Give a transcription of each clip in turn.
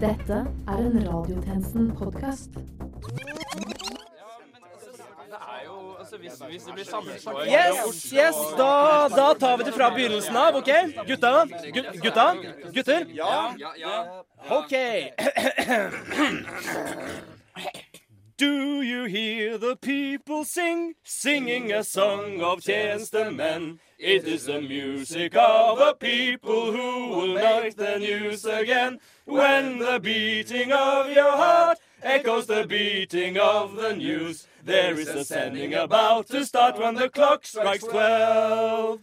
Dette er en Radiotjenesten-podkast. Yes, yes, da, da tar vi det fra begynnelsen av, OK? Gutta? Gu- gutta? Gutter? Ja. OK. Do you hear the people sing, singing a song of tjenestemenn? It is the music of a people who will make the news again. When the beating of your heart echoes the beating of the news, there is a sending about to start when the clock strikes twelve.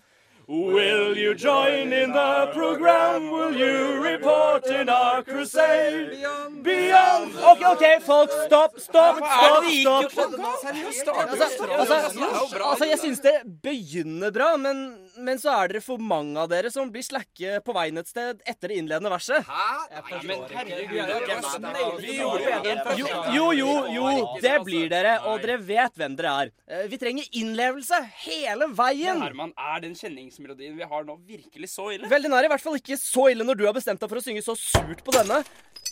Will you join in the program? Will you report in our crusade? Beyond OK, OK, folk. Stopp, stopp, stopp. stopp. Altså, altså, altså, jeg syns det begynner bra, men, men så er dere for mange av dere som blir slakke på veien et sted etter det innledende verset. Hæ? Nei, men herregud Vi gjorde det Jo, jo, jo, jo, det blir dere, og dere vet hvem dere er. Eh, Vi trenger innlevelse hele veien. Herman, er den kjenningsmelodien vi har nå, virkelig så ille? Vel, den er i hvert fall ikke så ille når du har bestemt deg for å synge så surt på denne.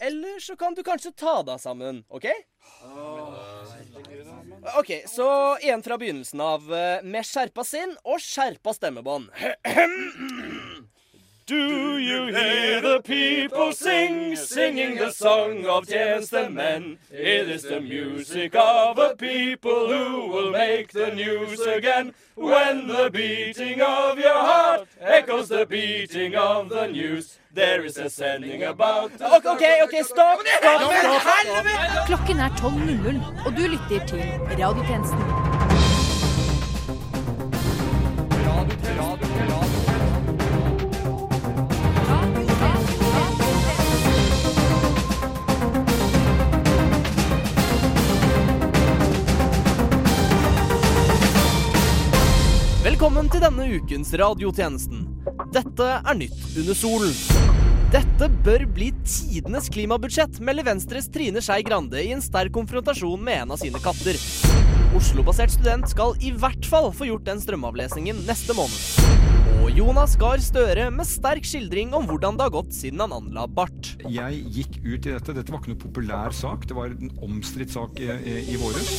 Eller så kan du kanskje ta deg sammen, OK? OK, så en fra begynnelsen av eh, med skjerpa sinn og skjerpa stemmebånd. Do you hear the people sing, singing the song of tjenestemenn? It is the music of a people who will make the news again. When the beating of your heart echoes the beating of the news, there is a sending about OK, OK, stop! stopp! Stopp, stopp. Klokken er 12.00, og du lytter til Radiotjenesten. Velkommen til denne ukens radiotjenesten. Dette er Nytt under solen. Dette bør bli tidenes klimabudsjett, melder Venstres Trine Skei Grande i en sterk konfrontasjon med en av sine katter. Oslo-basert student skal i hvert fall få gjort den strømavlesningen neste måned. Og Jonas Gahr Støre med sterk skildring om hvordan det har gått siden han anla bart. Jeg gikk ut i dette. Dette var ikke noe populær sak. Det var en omstridt sak i, i, i våres.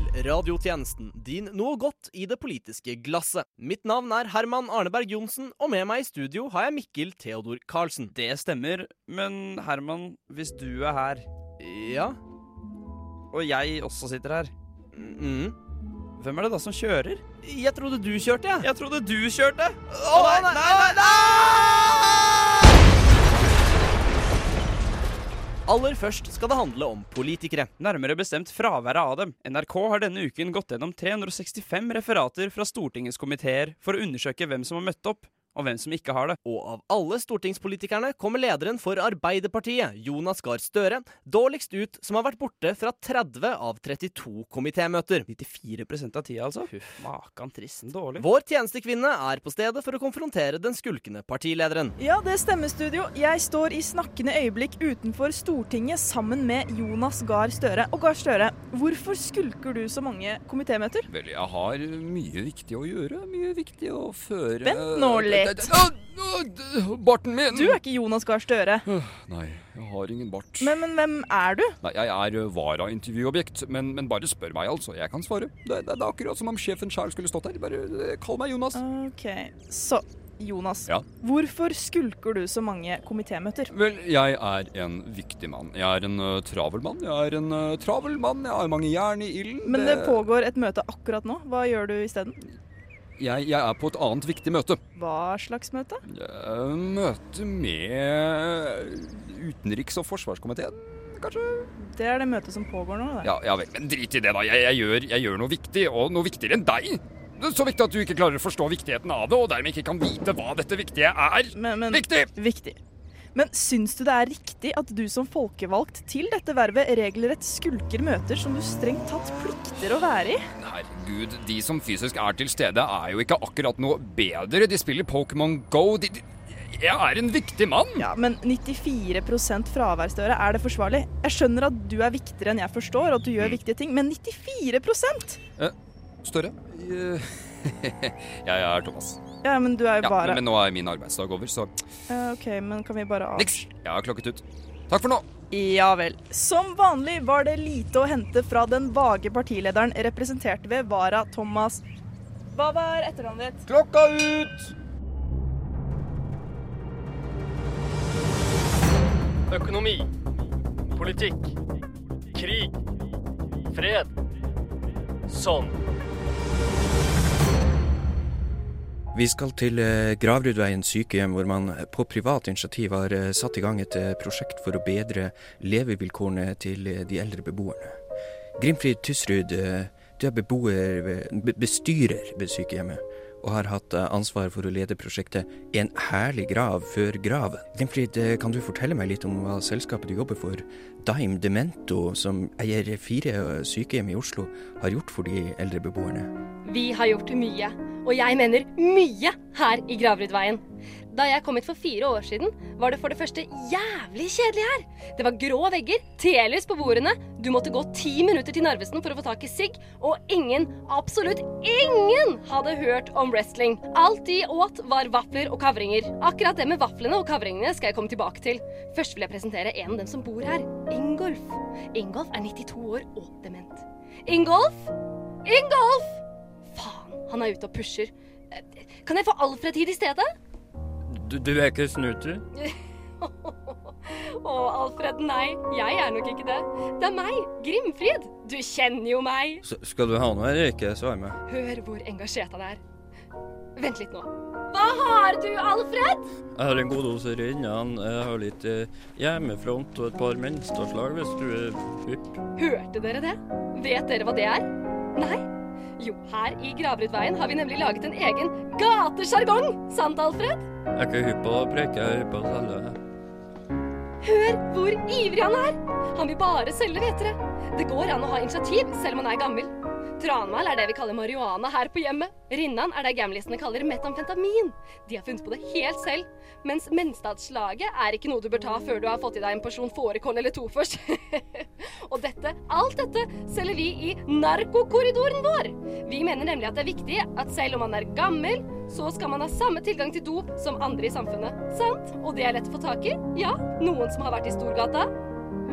Til radiotjenesten, din noe godt i det politiske glasset. Mitt navn er Herman Arneberg Johnsen, og med meg i studio har jeg Mikkel Theodor Karlsen. Det stemmer, men Herman, hvis du er her, Ja? og jeg også sitter her, Mm. hvem er det da som kjører? Jeg trodde du kjørte, jeg. Jeg trodde du kjørte! Å, nei, nei, nei, Aller først skal det handle om politikere. Nærmere bestemt fraværet av dem. NRK har denne uken gått gjennom 365 referater fra Stortingets komiteer for å undersøke hvem som har møtt opp, og hvem som ikke har det. Og av alle stortingspolitikerne kommer lederen for Arbeiderpartiet, Jonas Gahr Støre, dårligst ut, som har vært borte fra 30 av 32 komitémøter. 94% av tida, altså? Huff. Makan trist. Dårlig. Vår tjenestekvinne er på stedet for å konfrontere den skulkende partilederen. Ja, det stemmer, studio. Jeg står i snakkende øyeblikk utenfor Stortinget sammen med Jonas Gahr Støre. Og Gahr Støre, hvorfor skulker du så mange komitémøter? Vel, jeg har mye viktig å gjøre. Mye viktig å føre Vent nå litt. Å, Barten min! Du er ikke Jonas Gahr Støre. Nei, jeg har ingen bart. Men, men hvem er du? Nei, Jeg er ø, varaintervjuobjekt, men, men bare spør meg, altså. Jeg kan svare. Det, det, det er akkurat som om sjefen sjøl skulle stått her. Bare kall meg Jonas. Ok, så Jonas. Ja. Hvorfor skulker du så mange komitémøter? Vel, jeg er en viktig mann. Jeg er en uh, travel mann. Jeg er en uh, travel mann. Jeg har mange jern i ilden. Men det pågår et møte akkurat nå. Hva gjør du isteden? Jeg, jeg er på et annet viktig møte. Hva slags møte? Eh, Møte med utenriks- og forsvarskomiteen, kanskje? Det er det møtet som pågår nå. Det. Ja, ja vel, men drit i det, da. Jeg, jeg, gjør, jeg gjør noe viktig, og noe viktigere enn deg. Så viktig at du ikke klarer å forstå viktigheten av det, og dermed ikke kan vite hva dette viktige er. Men, men, Viktig! Viktig. Men syns du det er riktig at du som folkevalgt til dette vervet regelrett skulker møter som du strengt tatt plikter å være i? Herregud, de som fysisk er til stede, er jo ikke akkurat noe bedre. De spiller Pokémon Go. De, de, Jeg er en viktig mann. Ja, Men 94 fravær, Støre, er det forsvarlig? Jeg skjønner at du er viktigere enn jeg forstår, og at du gjør viktige ting, men 94% Større? Jeg er Thomas. Ja, men du er jo Ja, bare men nå er min arbeidsdag over, så Ja, OK, men kan vi bare av... niks. Jeg har klokket ut. Takk for nå. Ja vel. Som vanlig var det lite å hente fra den vage partilederen representert ved Vara Thomas. Hva var etternavnet ditt? Klokka ut! Økonomi. Politikk. Krig. Fred. Sånn. Vi skal til eh, Gravrudveien sykehjem, hvor man på privat initiativ har eh, satt i gang et eh, prosjekt for å bedre levevilkårene til eh, de eldre beboerne. Grimfrid Tysrud, eh, du er bestyrer ved sykehjemmet, og har hatt eh, ansvar for å lede prosjektet En herlig grav før graven. Grimfrid, eh, kan du fortelle meg litt om hva selskapet du jobber for, Daim Demento, som eier fire eh, sykehjem i Oslo, har gjort for de eldre beboerne? Vi har gjort mye, og jeg mener mye her i Gravrudveien. Da jeg kom hit for fire år siden, var det for det første jævlig kjedelig her. Det var grå vegger, telys på bordene, du måtte gå ti minutter til Narvesen for å få tak i sigg, og ingen, absolutt ingen, hadde hørt om wrestling. Alt de åt var vafler og kavringer. Akkurat det med vaflene og kavringene skal jeg komme tilbake til. Først vil jeg presentere en av dem som bor her, Ingolf. Ingolf er 92 år og dement. Ingolf! Ingolf! Faen, han er ute og pusher. Eh, Kan jeg få Alfred hit i stedet? Du, du er ikke snuter? Å, Alfred, nei. Jeg er nok ikke det. Det er meg, Grimfrid. Du kjenner jo meg. skal du ha noe eller ikke? Svar meg. Hør hvor engasjert han er. Vent litt nå. Hva har du, Alfred? Jeg har en god dose Rinnan. Jeg har litt eh, hjemmefront og et par menstadslag hvis du er hypp. Hørte dere det? Vet dere hva det er? Nei? Jo, her i Gravrudveien har vi nemlig laget en egen gatesjargong. Sant, Alfred? Jeg er ikke hypp på å preke, jeg er hypp på å selge. Hør hvor ivrig han er! Han vil bare selge, vet dere. Det går an å ha initiativ selv om man er gammel. Tranmal er det vi kaller marihuana her på hjemmet. Rinnan er det gamlistene kaller metamfetamin. De har funnet på det helt selv. Mens Menstadslaget er ikke noe du bør ta før du har fått i deg en porsjon fårikål eller to først. Og dette, alt dette, selger vi i narkokorridoren vår. Vi mener nemlig at det er viktig at selv om man er gammel, så skal man ha samme tilgang til do som andre i samfunnet. Sant? Og det er lett å få tak i? Ja. Noen som har vært i Storgata?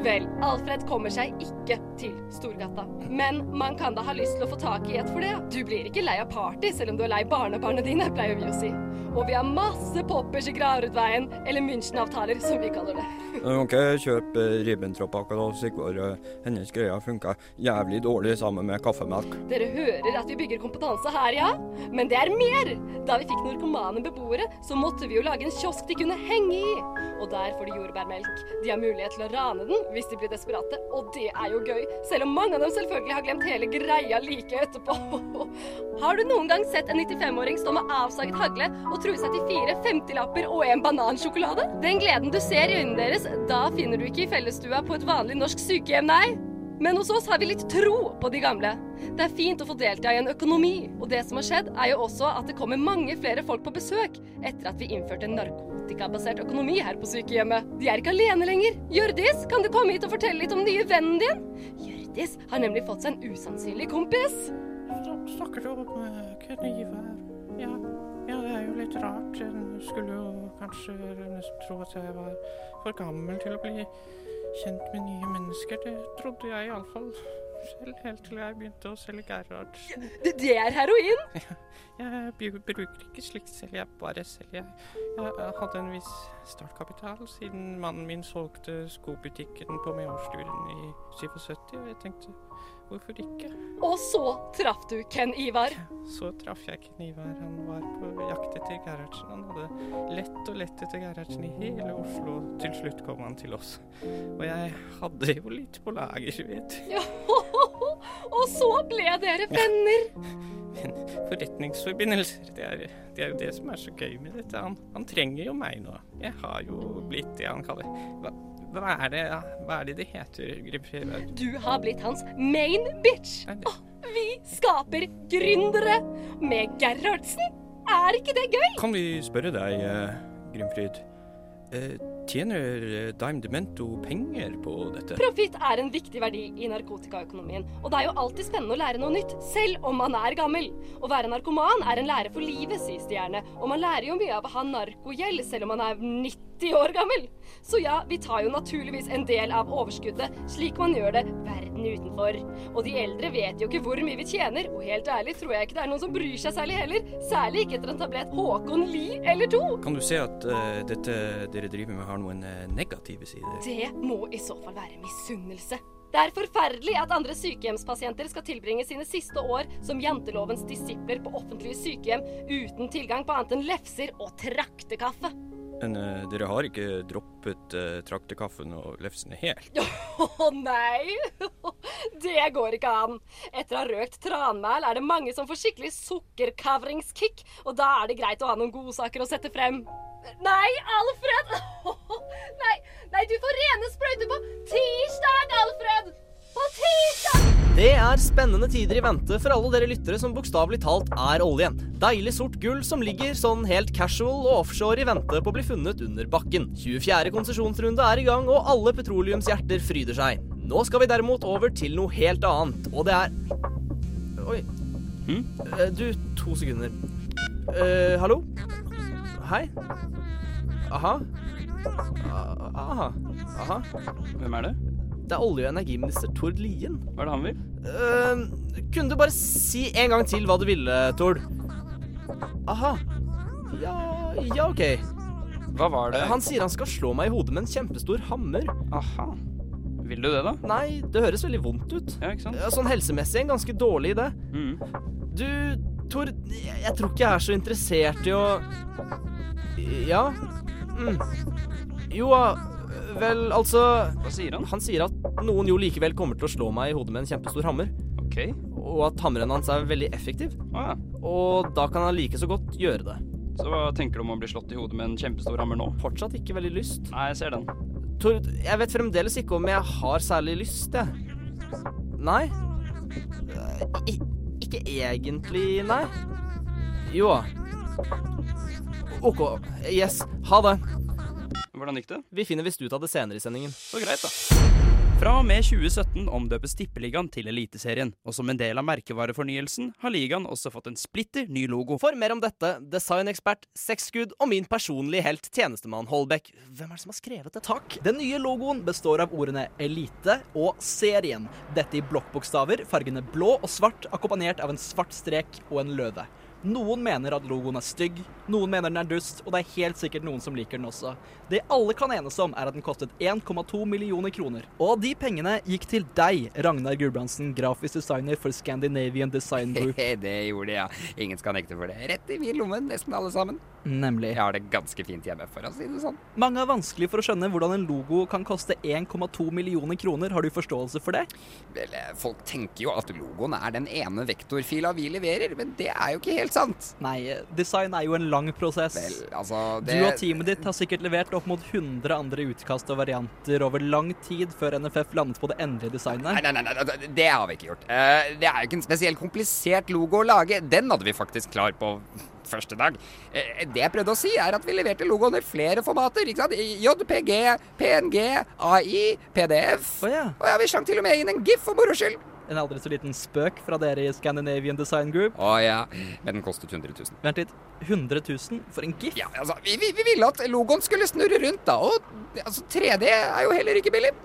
Vel, Alfred kommer seg ikke til Storgata. Men man kan da ha lyst til å få tak i et for det. Du blir ikke lei av party selv om du er lei barnebarna dine, pleier vi å si. Og vi har masse poppers i Gravrudveien, eller München-avtaler, som vi kaller det. Du kan ikke kjøpe Ribbentrop-akkurat da, Sigvard. Hennes greier funka jævlig dårlig sammen med kaffemelk. Dere hører at vi bygger kompetanse her, ja? Men det er mer! Da vi fikk narkomane beboere, så måtte vi jo lage en kiosk de kunne henge i. Og der får de jordbærmelk. De har mulighet til å rane den hvis de blir desperate, og det er jo gøy. Selv om mange av dem selvfølgelig har glemt hele greia like etterpå. Har du noen gang sett en 95-åring stå med avsaget hagle og true seg til fire 50-lapper og en banansjokolade? Den gleden du ser i øynene deres, da finner du ikke i fellesstua på et vanlig norsk sykehjem, nei. Men hos oss har vi litt tro på de gamle. Det er fint å få delta i en økonomi, og det som har skjedd, er jo også at det kommer mange flere folk på besøk etter at vi innførte narkotikabasert økonomi her på sykehjemmet. De er ikke alene lenger. Hjørdis, kan du komme hit og fortelle litt om den nye vennen din? Hjørdis har nemlig fått seg en usannsynlig kompis. Snakker du om kniver? Ja, ja, det er jo litt rart. Jeg skulle jo kanskje nesten tro at jeg var for gammel til å bli kjent med nye mennesker. Det trodde jeg iallfall selv, helt til jeg begynte å selge Gerhard. Det, det er heroin! Jeg bu- bruker ikke slikt selv, jeg bare selger. Jeg, jeg hadde en viss startkapital siden mannen min solgte skobutikken på Meårsturen i 77, og jeg tenkte hvorfor ikke? Og så traff du Ken Ivar. Så traff jeg Ken Ivar. Han var på jakt etter Gerhardsen. Han hadde lett og lett etter Gerhardsen i hele Oslo. Til slutt kom han til oss. Og jeg hadde jo litt på lager, vet du. Ja, og så ble dere venner. Men forretningsforbindelser, det er, det er jo det som er så gøy med dette. Han, han trenger jo meg nå. Jeg har jo blitt det han kaller Hva, er, det, hva er det de heter, Grimfrid? Du har blitt hans main bitch. Oh, vi skaper gründere med Gerhardsen. Er ikke det gøy? Kan vi spørre deg, eh, Grimfrid. Eh, tjener eh, Dime Demento penger på dette? Profitt er en viktig verdi i narkotikaøkonomien, og det er jo alltid spennende å lære noe nytt, selv om man er gammel. Å være narkoman er en lære for livet, sies det gjerne, og man lærer jo mye av å ha narkogjeld selv om man er 90 år gammel. Så ja, vi tar jo naturligvis en del av overskuddet, slik man gjør det verden utenfor. Og de eldre vet jo ikke hvor mye vi tjener, og helt ærlig tror jeg ikke det er noen som bryr seg særlig heller, særlig ikke etter en tablett Håkon Lie eller to. Kan du se at uh, dette dere driver med har noen eh, negative sider? Det må i så fall være misunnelse. Det er forferdelig at andre sykehjemspasienter skal tilbringe sine siste år som jantelovens disipler på offentlige sykehjem uten tilgang på annet enn lefser og traktekaffe. Men uh, dere har ikke droppet uh, traktekaffen og lefsene helt? Å nei! Det går ikke an. Etter å ha røkt tranmæl er det mange som får skikkelig sukkerkavringskick, og da er det greit å ha noen godsaker å sette frem. Nei, Alfred! Nei, nei, du får rene sprøyter på tirsdag, Alfred! Det er spennende tider i vente for alle dere lyttere som bokstavelig talt er oljen. Deilig sort gull som ligger sånn helt casual og offshore i vente på å bli funnet under bakken. 24. konsesjonsrunde er i gang, og alle petroleumshjerter fryder seg. Nå skal vi derimot over til noe helt annet, og det er Oi. Hm? Du, to sekunder. Uh, hallo? Hei? Aha. Ah, Aha. Aha. Hvem er det? Det er olje- og energiminister Tord Lien. Hva er det han vil? Uh, kunne du bare si en gang til hva du ville, Tord? Aha. Ja, ja, OK. Hva var det? Han sier han skal slå meg i hodet med en kjempestor hammer. Aha. Vil du det, da? Nei, det høres veldig vondt ut. Ja, ikke sant? Sånn helsemessig en ganske dårlig idé. Mm. Du, Tord, jeg, jeg tror ikke jeg er så interessert i å Ja? Mm. Jo, vel, altså Hva sier han? Han sier at noen jo likevel kommer til å slå meg i hodet med en kjempestor hammer. Ok. Og at hammeren hans er veldig effektiv. Ah, ja. Og da kan han like så godt gjøre det. Så hva tenker du om å bli slått i hodet med en kjempestor hammer nå? Fortsatt ikke veldig lyst. Nei, jeg ser den. Tord, jeg vet fremdeles ikke om jeg har særlig lyst, jeg. Nei? I, ikke egentlig, nei. Jo. OK. Yes. Ha det. Hvordan gikk det? Vi finner visst ut av det senere i sendingen. Så greit, da. Fra og med 2017 omdøpes Tippeligaen til Eliteserien, og som en del av merkevarefornyelsen har ligaen også fått en splitter ny logo. For mer om dette, designekspert, sexskudd og min personlige helt, tjenestemann Holbæk. Hvem er det som har skrevet det? Takk. Den nye logoen består av ordene elite og serien. Dette i blokkbokstaver, fargene blå og svart, akkompagnert av en svart strek og en løve. Noen mener at logoen er stygg, noen mener den er dust, og det er helt sikkert noen som liker den også. Det alle kan enes om, er at den kostet 1,2 millioner kroner. Og de pengene gikk til deg, Ragnar Gulbrandsen, grafisk designer for Scandinavian Design Group. det gjorde de, ja. Ingen skal nekte for det. Rett i min lomme, nesten alle sammen. Nemlig. Jeg har det ganske fint hjemme, for å si det sånn. Mange har vanskelig for å skjønne hvordan en logo kan koste 1,2 millioner kroner. Har du forståelse for det? Vel, eh, folk tenker jo at logoen er den ene vektorfila vi leverer, men det er jo ikke helt sant. Nei, design er jo en lang prosess. Vel, altså, det Du og teamet ditt har sikkert levert opp mot 100 andre utkast og varianter over lang tid før NFF landet på det endelige designet. Nei, nei, nei, nei, det har vi ikke gjort. Uh, det er jo ikke en spesielt komplisert logo å lage. Den hadde vi faktisk klar på første dag. Uh, det jeg prøvde å si, er at vi leverte logoen i flere formater. ikke sant? JPG, PNG, AI, PDF. Oh, ja. Og ja, vi slang til og med inn en GIF for moro skyld. En aldri så liten spøk fra dere i Scandinavian Design Group. Å ja, men den kostet 100 000. Vent litt. 100 000 for en gif? Ja, altså, vi, vi, vi ville at logoen skulle snurre rundt, da. Og altså, 3D er jo heller ikke billig.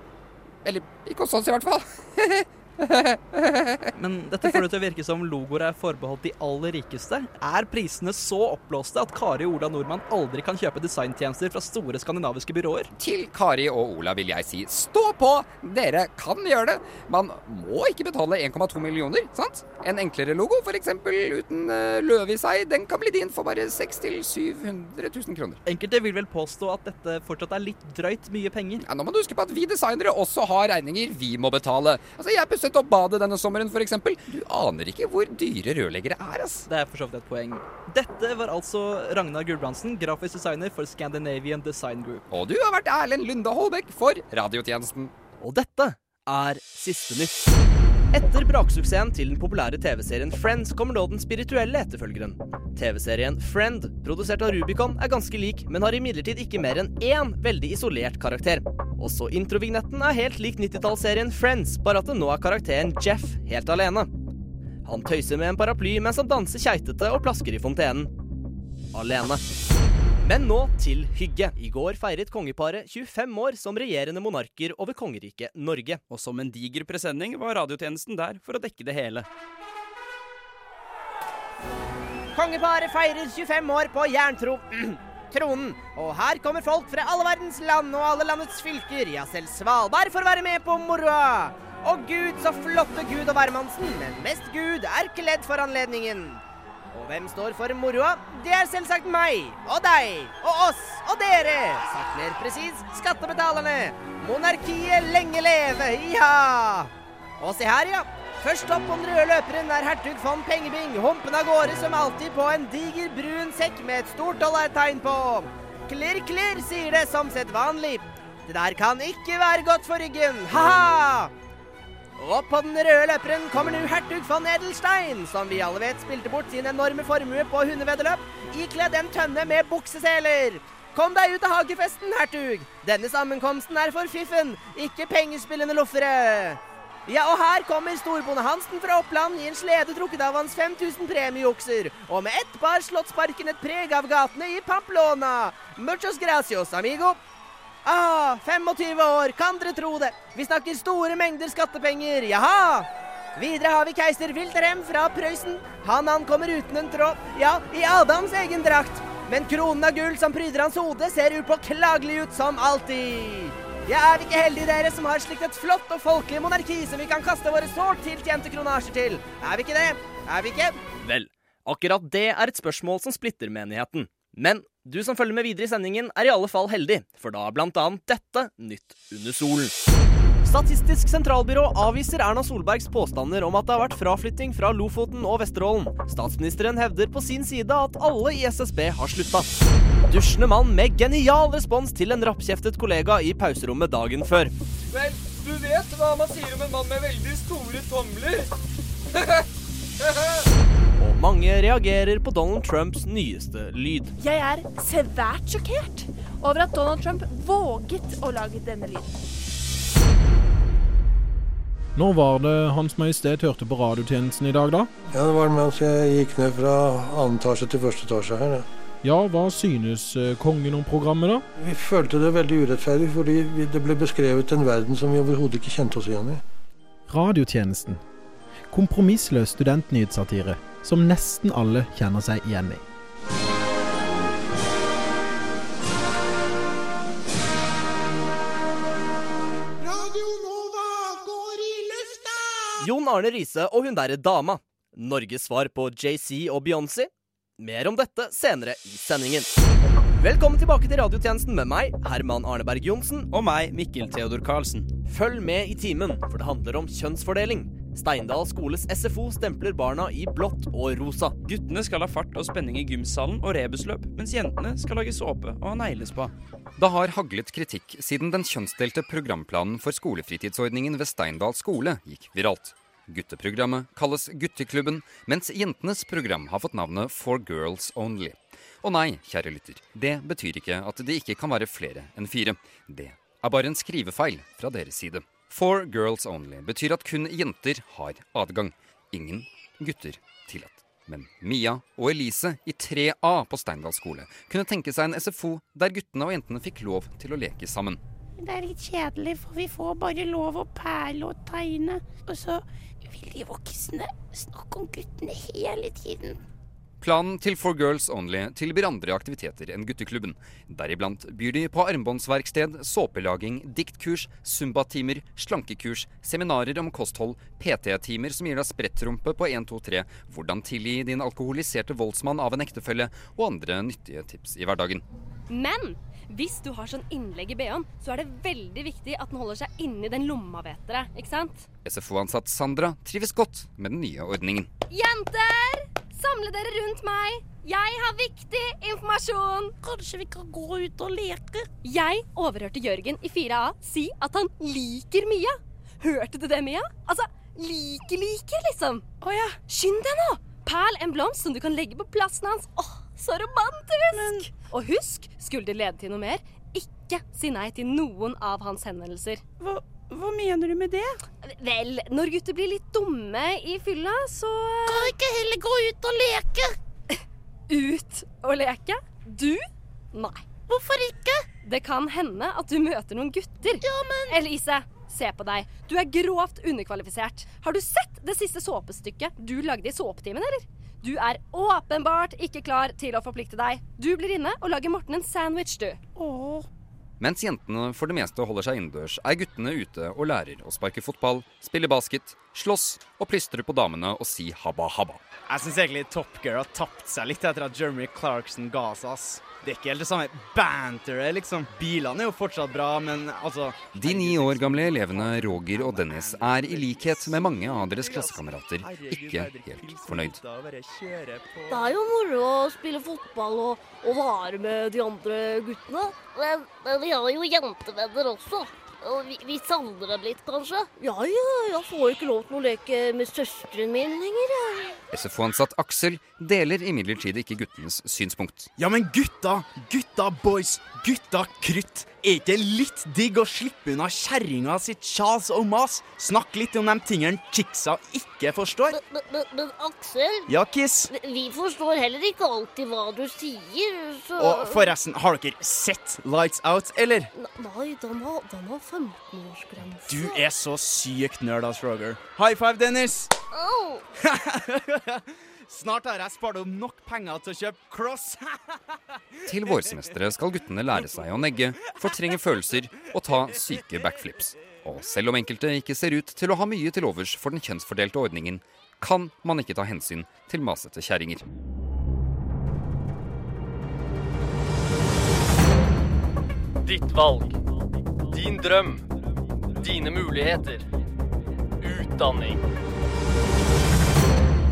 Eller ikke hos oss, i hvert fall. Men dette får det til å virke som logoer er forbeholdt de aller rikeste. Er prisene så oppblåste at Kari og Ola Nordmann aldri kan kjøpe designtjenester fra store skandinaviske byråer? Til Kari og Ola vil jeg si stå på! Dere kan gjøre det. Man må ikke betale 1,2 millioner, sant? En enklere logo, f.eks. uten uh, løve i seg, den kan bli din for bare 600 000-700 000 kroner. Enkelte vil vel påstå at dette fortsatt er litt drøyt mye penger. Ja, Nå må du huske på at vi designere også har regninger vi må betale. Altså, Jeg pusset opp badet denne sommeren, f.eks. Du aner ikke hvor dyre rørleggere er, ass. Det er for så vidt et poeng. Dette var altså Ragnar Gulbrandsen, grafisk designer for Scandinavian Design Group. Og du har vært Erlend Lunde Holbæk for radiotjenesten. Og dette er Siste nytt. Etter braksuksessen til den populære TV-serien Friends kommer nå den spirituelle etterfølgeren. TV-serien Friend, produsert av Rubicon, er ganske lik, men har imidlertid ikke mer enn én veldig isolert karakter. Også introvignetten er helt lik 90-tallsserien Friends, bare at det nå er karakteren Jeff helt alene. Han tøyser med en paraply mens han danser keitete og plasker i fontenen. Alene. Men nå til hygge. I går feiret kongeparet 25 år som regjerende monarker over kongeriket Norge. Og som en diger presenning var radiotjenesten der for å dekke det hele. Kongeparet feirer 25 år på jerntro... tronen. Og her kommer folk fra alle verdens land og alle landets fylker, ja, selv Svalbard, for å være med på moroa. Og gud, så flotte Gud og hvermannsen, men mest Gud er kledd for anledningen. Og hvem står for moroa? Det er selvsagt meg og deg og oss og dere. Sagt mer presis skattebetalerne. Monarkiet lenge leve, ja! Og se her, ja. Først opp på den røde løperen er hertug von Pengebing humpende av gårde som alltid på en diger brun sekk med et stort dollartegn på. Klirr, klirr, sier det som sedvanlig. Det der kan ikke være godt for ryggen. Ha-ha! Og på den røde løperen kommer nå hertug von Edelstein, som vi alle vet spilte bort sin enorme formue på hundeveddeløp, ikledd en tønne med bukseseler. Kom deg ut av hagefesten, hertug. Denne sammenkomsten er for fiffen, ikke pengespillende loffere. Ja, og her kommer storbonde Hansen fra Oppland i en slede trukket av hans 5000 premieokser, og med ett par slåttsparken et preg av gatene i Pamplona. Muchos gracios, amigo. Ah, 25 år, kan dere tro det? Vi snakker store mengder skattepenger, jaha! Videre har vi keiser Wilhelm fra Prøysen. Han ankommer uten en tråd, ja, i Adams egen drakt. Men kronen av gull som pryder hans hode, ser upåklagelig ut som alltid. Ja, er vi ikke heldige dere som har slikt et flott og folkelig monarki som vi kan kaste våre sårt tiltjente kronasjer til? Er vi ikke det? Er vi ikke? Vel, akkurat det er et spørsmål som splitter menigheten. Men du som følger med videre i sendingen, er i alle fall heldig, for da er blant annet dette nytt under solen. Statistisk sentralbyrå avviser Erna Solbergs påstander om at det har vært fraflytting fra Lofoten og Vesterålen. Statsministeren hevder på sin side at alle i SSB har slutta. Dusjende mann med genial respons til en rappkjeftet kollega i pauserommet dagen før. Vel, du vet hva man sier om en mann med veldig store tomler. Mange reagerer på Donald Trumps nyeste lyd. Jeg er svært sjokkert over at Donald Trump våget å lage denne lyden. Når var det Hans Majestet hørte på radiotjenesten i dag, da? Ja, Det var mens jeg gikk ned fra annen etasje til første etasje her. Ja. Ja, hva synes eh, kongen om programmet, da? Vi følte det veldig urettferdig, fordi det ble beskrevet en verden som vi overhodet ikke kjente oss igjen i. Radiotjenesten. Kompromissløs studentnyhetssatire som nesten alle kjenner seg igjen i. Jon Arne Riise og hun derre dama. Norges svar på JC og Beyoncé. Mer om dette senere i sendingen. Velkommen tilbake til radiotjenesten med meg, Herman Arneberg Johnsen. Og meg, Mikkel Theodor Karlsen. Følg med i timen, for det handler om kjønnsfordeling. Steindal skoles SFO stempler barna i blått og rosa. Guttene skal ha fart og spenning i gymsalen og rebusløp, mens jentene skal lage såpe og ha neglespa. Det har haglet kritikk siden den kjønnsdelte programplanen for skolefritidsordningen ved Steindal skole gikk viralt. Gutteprogrammet kalles Gutteklubben, mens jentenes program har fått navnet For Girls Only. Og nei, kjære lytter, det betyr ikke at det ikke kan være flere enn fire. Det er bare en skrivefeil fra deres side. For Girls Only betyr at kun jenter har adgang. Ingen gutter tillatt. Men Mia og Elise i 3A på Steindal skole kunne tenke seg en SFO der guttene og jentene fikk lov til å leke sammen. Det er litt kjedelig, for vi får bare lov å perle og tegne. Og så vil de voksne snakke om guttene hele tiden. Planen til For Girls Only tilbyr andre aktiviteter enn gutteklubben. Deriblant byr de på armbåndsverksted, såpelaging, diktkurs, zumbatimer, slankekurs, seminarer om kosthold, PT-timer som gir deg sprettrumpe på 1, 2, 3, hvordan tilgi din alkoholiserte voldsmann av en ektefelle, og andre nyttige tips i hverdagen. Men hvis du har sånn innlegg i BH-en, så er det veldig viktig at den holder seg inni den lomma, vet dere. Ikke sant? SFO-ansatt Sandra trives godt med den nye ordningen. Jenter! Samle dere rundt meg. Jeg har viktig informasjon. Kanskje vi kan gå ut og leke? Jeg overhørte Jørgen i 4A si at han liker Mia. Hørte du det, Mia? Altså, like-like, liksom. Å ja. Skynd deg nå! Perl en blomst som du kan legge på plassen hans. Åh, så romantisk! Og husk, skulle det lede til noe mer, ikke si nei til noen av hans henvendelser. Hva, hva mener du med det? Vel, når gutter blir litt dumme i fylla, så Kan ikke heller gå ut og leke? Ut og leke? Du? Nei. Hvorfor ikke? Det kan hende at du møter noen gutter. Ja, men Elise, se på deg. Du er grovt underkvalifisert. Har du sett det siste såpestykket du lagde i såpetimen, eller? Du er åpenbart ikke klar til å forplikte deg. Du blir inne og lager Morten en sandwich, du. Åh. Mens jentene for det meste holder seg innendørs, er guttene ute og lærer å sparke fotball, spille basket, slåss og plystre på damene og si habba habba. Jeg syns egentlig Top Gear har tapt seg litt etter at Jeremy Clarkson ga seg, ass. Det er ikke helt det samme banteret, liksom. Bilene er jo fortsatt bra, men altså De ni år gamle elevene Roger og Dennis er i likhet med mange av deres klassekamerater ikke helt fornøyd. Det er jo moro å spille fotball og, og være med de andre guttene. Men, men vi har jo jentevenner også. Og vi, andre savner dem litt, kanskje. Ja, ja, jeg får ikke lov til å leke med søsteren min lenger. SFO-ansatt Aksel deler imidlertid ikke guttenes synspunkt. Ja, men gutta, gutta boys, gutta krutt. Er ikke litt digg å slippe unna kjerringa sitt kjas og mas? Snakk litt om de tingene chicksa ikke forstår. Men, men, men, men Aksel, Ja, Kiss. vi forstår heller ikke alltid hva du sier, så Og forresten, har dere sett Lights Out, eller? Nei, den har, den har 15-årsgrense. Du er så sykt nerd, ass, Roger. High five, Dennis! Au! Snart har jeg spart opp nok penger til å kjøpe cross. Til vårsemesteret skal guttene lære seg å negge, fortrenge følelser og ta syke backflips. Og selv om enkelte ikke ser ut til å ha mye til overs for den kjønnsfordelte ordningen, kan man ikke ta hensyn til masete kjerringer. Ditt valg. Din drøm. Dine muligheter. Utdanning.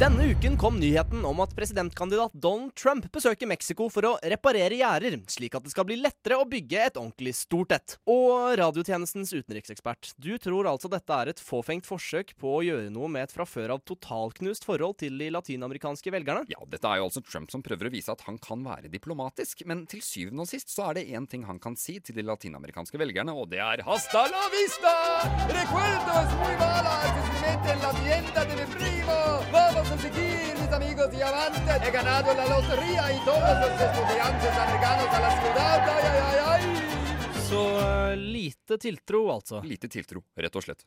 Denne uken kom nyheten om at presidentkandidat Donald Trump besøker Mexico for å reparere gjerder, slik at det skal bli lettere å bygge et ordentlig stort et. Og radiotjenestens utenriksekspert, du tror altså dette er et fåfengt forsøk på å gjøre noe med et fra før av totalknust forhold til de latinamerikanske velgerne? Ja, dette er jo altså Trump som prøver å vise at han kan være diplomatisk, men til syvende og sist så er det én ting han kan si til de latinamerikanske velgerne, og det er hasta la vista! Recuerdos muy malas, especialmente en la tienda de. Vamos a seguir, mis amigos diamantes. He ganado la lotería y todos los estudiantes americanos a la ciudad. Ay, ay, ay, ay. Så uh, lite tiltro, altså. Lite tiltro, rett og slett.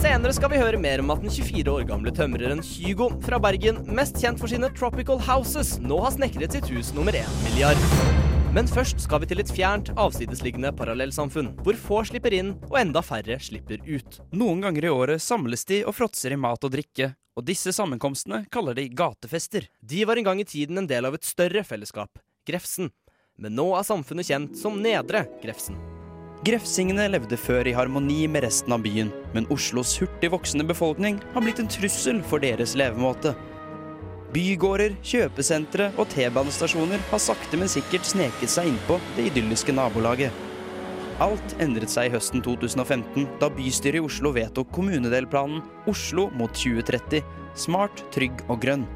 Senere skal vi høre mer om at den 24 år gamle tømreren Hygo fra Bergen, mest kjent for sine Tropical Houses, nå har snekret sitt hus nummer én milliard. Men først skal vi til et fjernt, avsidesliggende parallellsamfunn, hvor få slipper inn og enda færre slipper ut. Noen ganger i året samles de og fråtser i mat og drikke, og disse sammenkomstene kaller de gatefester. De var en gang i tiden en del av et større fellesskap, Grefsen. Men nå er samfunnet kjent som Nedre Grefsen. Grefsingene levde før i harmoni med resten av byen, men Oslos hurtig voksende befolkning har blitt en trussel for deres levemåte. Bygårder, kjøpesentre og T-banestasjoner har sakte, men sikkert sneket seg innpå det idylliske nabolaget. Alt endret seg høsten 2015, da bystyret i Oslo vedtok kommunedelplanen Oslo mot 2030 smart, trygg og grønn.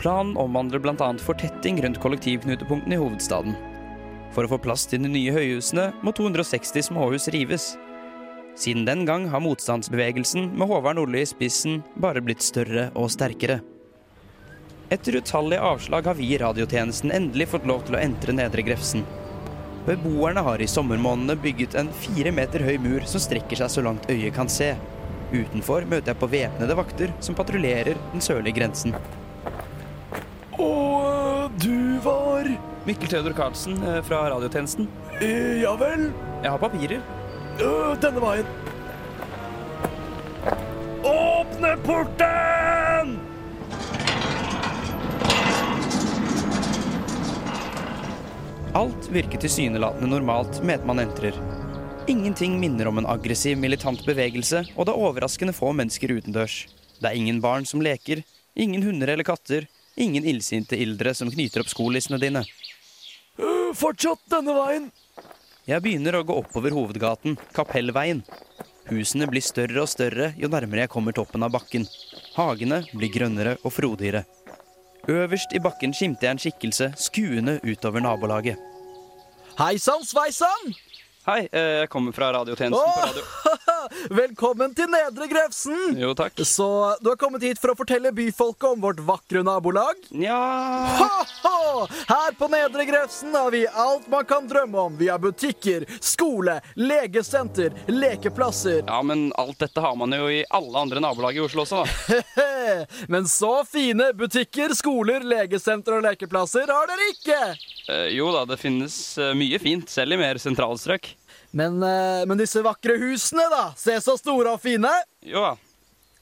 Planen omhandler bl.a. fortetting rundt kollektivknutepunktene i hovedstaden. For å få plass til de nye høyhusene må 260 småhus rives. Siden den gang har motstandsbevegelsen med Håvard Nordli i spissen bare blitt større og sterkere. Etter utallige avslag har vi i radiotjenesten endelig fått lov til å entre Nedre Grefsen. Beboerne har i sommermånedene bygget en fire meter høy mur som strekker seg så langt øyet kan se. Utenfor møter jeg på væpnede vakter som patruljerer den sørlige grensen. Og du var Mikkel Theodor Karlsen eh, fra radiotjenesten. Eh, Ja vel? Jeg har papirer. Øh, Denne veien. Åpne porten! Alt virker tilsynelatende normalt med at man entrer. Ingenting minner om en aggressiv militant bevegelse, og det er overraskende få mennesker utendørs. Det er ingen barn som leker, ingen hunder eller katter, ingen illsinte ildre som knyter opp skolissene dine. Fortsatt denne veien. Jeg begynner å gå oppover hovedgaten, Kapellveien. Husene blir større og større jo nærmere jeg kommer toppen av bakken. Hagene blir grønnere og frodigere. Øverst i bakken skimter jeg en skikkelse skuende utover nabolaget. Hei sann, sveisann! Hei, eh, jeg kommer fra radiotjenesten på radio. Velkommen til Nedre Grefsen! Jo, takk. Så du har kommet hit for å fortelle byfolket om vårt vakre nabolag? Ja Ha-ha! Her på Nedre Grefsen har vi alt man kan drømme om. Vi har butikker, skole, legesenter, lekeplasser. Ja, men alt dette har man jo i alle andre nabolag i Oslo også, da. Men så fine butikker, skoler, legesenter og lekeplasser har dere ikke! Eh, jo da, det finnes eh, mye fint, selv i mer sentralstrøk. Men, eh, men disse vakre husene, da? Se så store og fine! Jo da.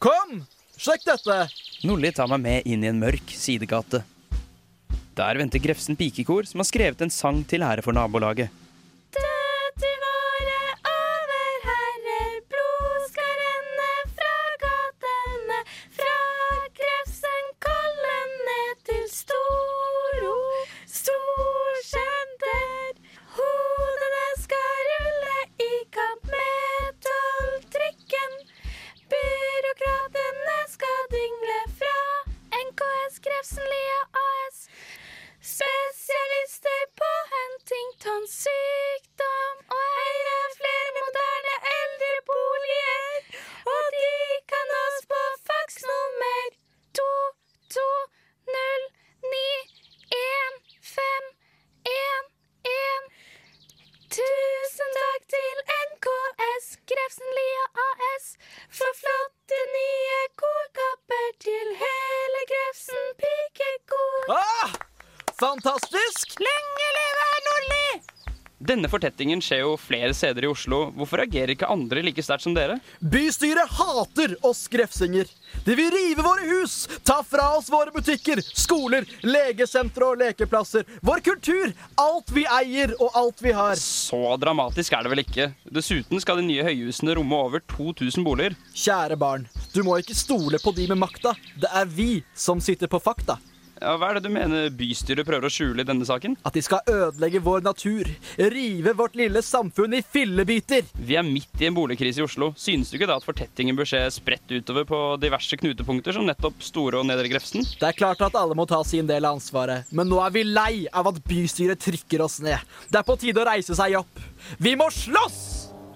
Kom, sjekk dette! Nordli tar meg med inn i en mørk sidegate. Der venter Grefsen pikekor, som har skrevet en sang til ære for nabolaget. Døtter våre Denne fortettingen skjer jo flere steder i Oslo. Hvorfor reagerer ikke andre like sterkt som dere? Bystyret hater oss grefsinger. De vil rive våre hus, ta fra oss våre butikker, skoler, legesentre og lekeplasser. Vår kultur, alt vi eier og alt vi har. Så dramatisk er det vel ikke. Dessuten skal de nye høyhusene romme over 2000 boliger. Kjære barn, du må ikke stole på de med makta. Det er vi som sitter på fakta. Ja, Hva er det du mener bystyret prøver å skjule i denne saken? At de skal ødelegge vår natur. Rive vårt lille samfunn i fillebiter. Vi er midt i en boligkrise i Oslo. Synes du ikke da at fortettingen bør skje spredt utover på diverse knutepunkter, som nettopp Store og Nedre Grefsen? Det er klart at alle må ta sin del av ansvaret, men nå er vi lei av at bystyret trykker oss ned. Det er på tide å reise seg opp. Vi må slåss!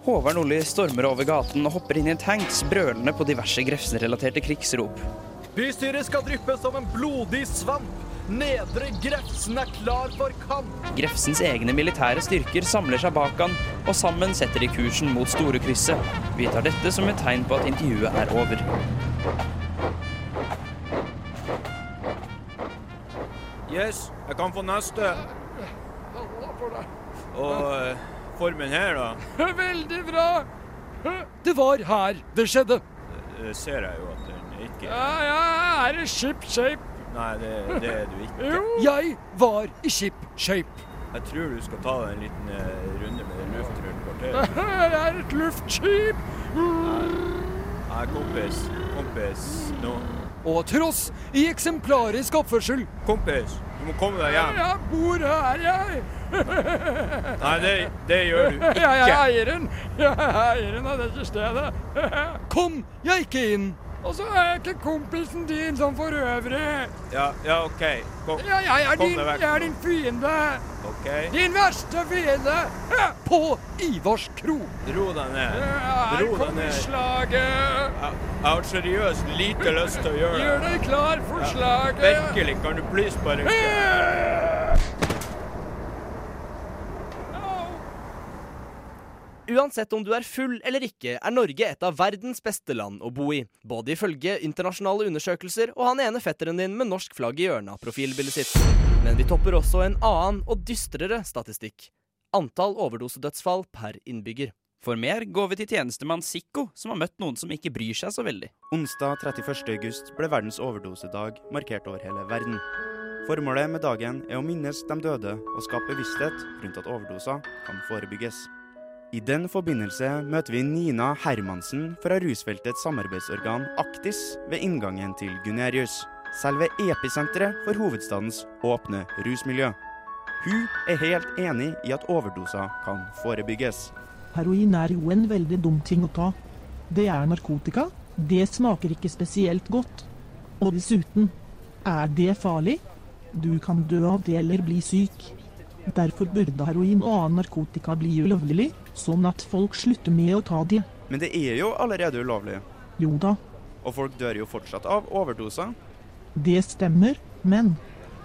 Håvard Nordli stormer over gaten og hopper inn i en tanks, brølende på diverse Grefsen-relaterte krigsrop. Bystyret skal dryppe som en blodig svamp. Nedre Grefsen er klar for kamp. Grefsens egne militære styrker samler seg bak han, og sammen setter de kursen mot Storekrysset. Vi tar dette som et tegn på at intervjuet er over. Yes, jeg kan få neste. Og eh, formen her, da? Veldig bra! Det var her det skjedde. Det ser jeg jo ikke Ja, jeg er i ship shape. Nei, det, det er du ikke. Jo. Jeg var i ship shape. Jeg tror du skal ta en liten eh, runde med luft rundt kvarteret. Jeg er et luftskip. Nei, kompis. Kompis. Nå. Og tross i eksemplarisk oppførsel. Kompis, du må komme deg hjem. Jeg bor her, jeg. Nei, det, det gjør du ikke. Jeg er eieren. Jeg er eieren av dette stedet. Kom jeg ikke inn. Og så er jeg ikke kompisen din sånn for øvrig. Ja, ja, OK. Kom, Ja, jeg, er din, jeg er din fiende. OK. Din verste fiende. På Ivars kro. Ro deg ned. Her Ro deg ned. slaget. Jeg, jeg har seriøst lite lyst til å gjøre det. Gjør deg klar for Ja, slaget. Virkelig, kan du please bare Uansett om du er full eller ikke, er Norge et av verdens beste land å bo i. Både ifølge internasjonale undersøkelser og han ene fetteren din med norsk flagg i hjørnet av profilbildet sitt. Men vi topper også en annen og dystrere statistikk. Antall overdosedødsfall per innbygger. For mer går vi til tjenestemann Sikko, som har møtt noen som ikke bryr seg så veldig. Onsdag 31. august ble verdens overdosedag markert over hele verden. Formålet med dagen er å minnes de døde og skape bevissthet rundt at overdoser kan forebygges. I den forbindelse møter vi Nina Hermansen fra rusfeltets samarbeidsorgan Aktis ved inngangen til Gunerius, selve episenteret for hovedstadens åpne rusmiljø. Hun er helt enig i at overdoser kan forebygges. Heroin er jo en veldig dum ting å ta. Det er narkotika. Det smaker ikke spesielt godt. Og dessuten, er det farlig? Du kan dø av det eller bli syk. Derfor burde heroin og annen narkotika bli ulovlig, sånn at folk slutter med å ta de. Men det er jo allerede ulovlig. Jo da, Og folk dør jo fortsatt av overdoser. det stemmer, men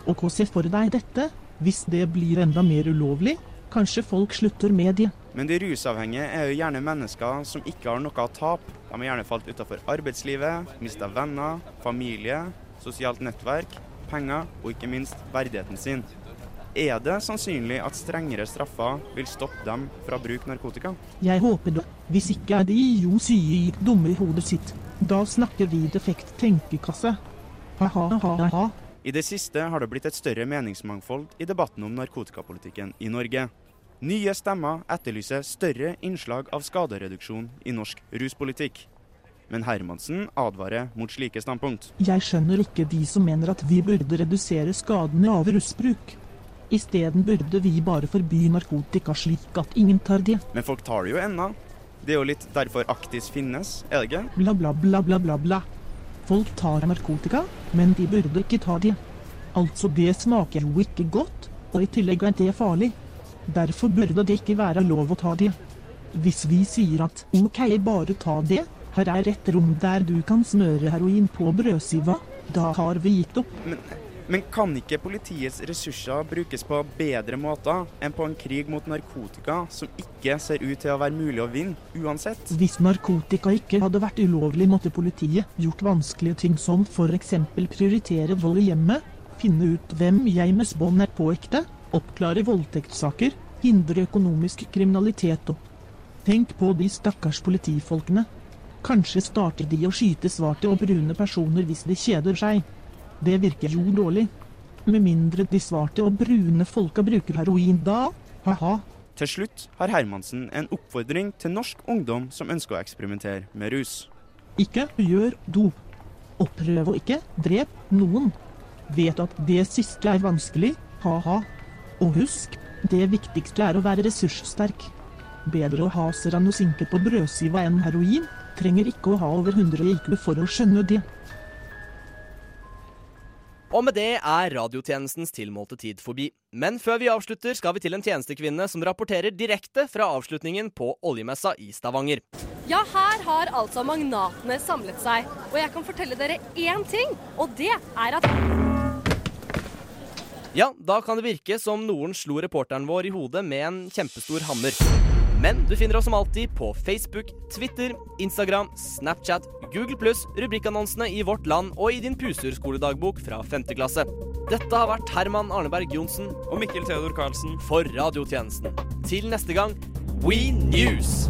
Og se for deg dette, hvis det blir enda mer ulovlig, kanskje folk slutter med det. Men de rusavhengige er jo gjerne mennesker som ikke har noe å tape. De har gjerne falt utenfor arbeidslivet, mista venner, familie, sosialt nettverk, penger og ikke minst verdigheten sin. Er det sannsynlig at strengere straffer vil stoppe dem fra å bruke narkotika? Jeg håper det. Hvis ikke er de jo sykt dumme i hodet sitt. Da snakker vi defekt tenkekasse. Ha-ha-ha-ha. I det siste har det blitt et større meningsmangfold i debatten om narkotikapolitikken i Norge. Nye stemmer etterlyser større innslag av skadereduksjon i norsk ruspolitikk. Men Hermansen advarer mot slike standpunkt. Jeg skjønner ikke de som mener at vi burde redusere skadene av rusbruk. Isteden burde vi bare forby narkotika slik at ingen tar det. Men folk tar det jo ennå. Det er jo litt derfor Aktis finnes, er det ikke? Bla, bla, bla, bla, bla, bla. Folk tar narkotika, men de burde ikke ta det. Altså, det smaker jo ikke godt, og i tillegg er det farlig. Derfor burde det ikke være lov å ta det. Hvis vi sier at OK, bare ta det, her er et rom der du kan smøre heroin på brødskiva, da har vi gitt opp. Men, men kan ikke politiets ressurser brukes på bedre måter enn på en krig mot narkotika som ikke ser ut til å være mulig å vinne, uansett? Hvis narkotika ikke hadde vært ulovlig, måtte politiet gjort vanskelige ting som f.eks. prioritere vold i hjemmet, finne ut hvem hjemmesbånd er på ekte, oppklare voldtektssaker, hindre økonomisk kriminalitet og Tenk på de stakkars politifolkene. Kanskje starter de å skyte svarte og brune personer hvis de kjeder seg. Det virker jo dårlig. Med mindre de svarte og brune folka bruker heroin da, ha-ha. Til slutt har Hermansen en oppfordring til norsk ungdom som ønsker å eksperimentere med rus. Ikke gjør dop. Og prøv å ikke drep noen. Vet at det siste er vanskelig, ha-ha. Og husk, det viktigste er å være ressurssterk. Bedre å ha seranosinke på brødskiva enn heroin. Trenger ikke å ha over 100 IQ for å skjønne det. Og med det er radiotjenestens tilmålte tid forbi. Men før vi avslutter, skal vi til en tjenestekvinne som rapporterer direkte fra avslutningen på oljemessa i Stavanger. Ja, her har altså magnatene samlet seg. Og jeg kan fortelle dere én ting, og det er at Ja, da kan det virke som noen slo reporteren vår i hodet med en kjempestor hammer. Men du finner oss som alltid på Facebook, Twitter, Instagram, Snapchat, Google pluss, rubrikkannonsene i Vårt Land og i din puserskoledagbok fra 5. klasse. Dette har vært Herman Arneberg Johnsen og Mikkel Theodor Karlsen for Radiotjenesten. Til neste gang, We News!